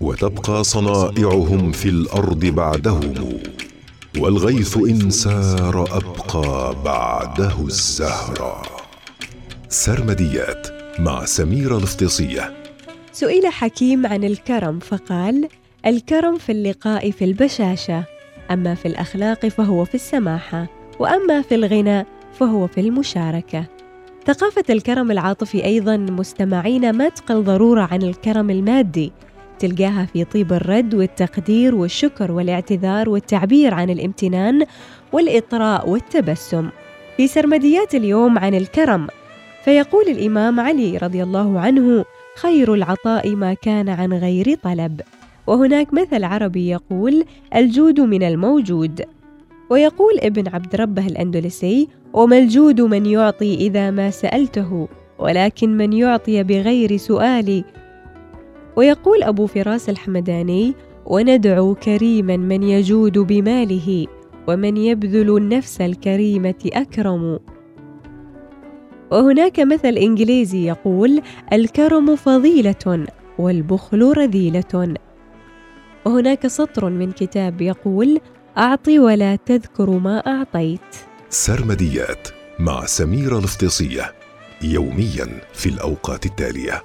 وتبقى صنائعهم في الأرض بعدهم والغيث إن سار أبقى بعده الزهرا سرمديات مع سميره الافتصيه سئل حكيم عن الكرم فقال الكرم في اللقاء في البشاشة أما في الأخلاق فهو في السماحة وأما في الغنى فهو في المشاركة. ثقافة الكرم العاطفي أيضا مستمعين ما تقل ضروره عن الكرم المادي تلقاها في طيب الرد والتقدير والشكر والاعتذار والتعبير عن الامتنان والإطراء والتبسم. في سرمديات اليوم عن الكرم فيقول الإمام علي رضي الله عنه خير العطاء ما كان عن غير طلب وهناك مثل عربي يقول الجود من الموجود ويقول ابن عبد ربه الأندلسي وما الجود من يعطي إذا ما سألته ولكن من يعطي بغير سؤال ويقول أبو فراس الحمداني وندعو كريما من يجود بماله ومن يبذل النفس الكريمة أكرم. وهناك مثل إنجليزي يقول الكرم فضيلة والبخل رذيلة. وهناك سطر من كتاب يقول أعط ولا تذكر ما أعطيت. سرمديات مع سميره الافتصيه يوميا في الأوقات التالية.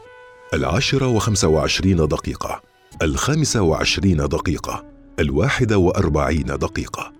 العاشرة وخمسة وعشرين دقيقة الخامسة وعشرين دقيقة الواحدة وأربعين دقيقة.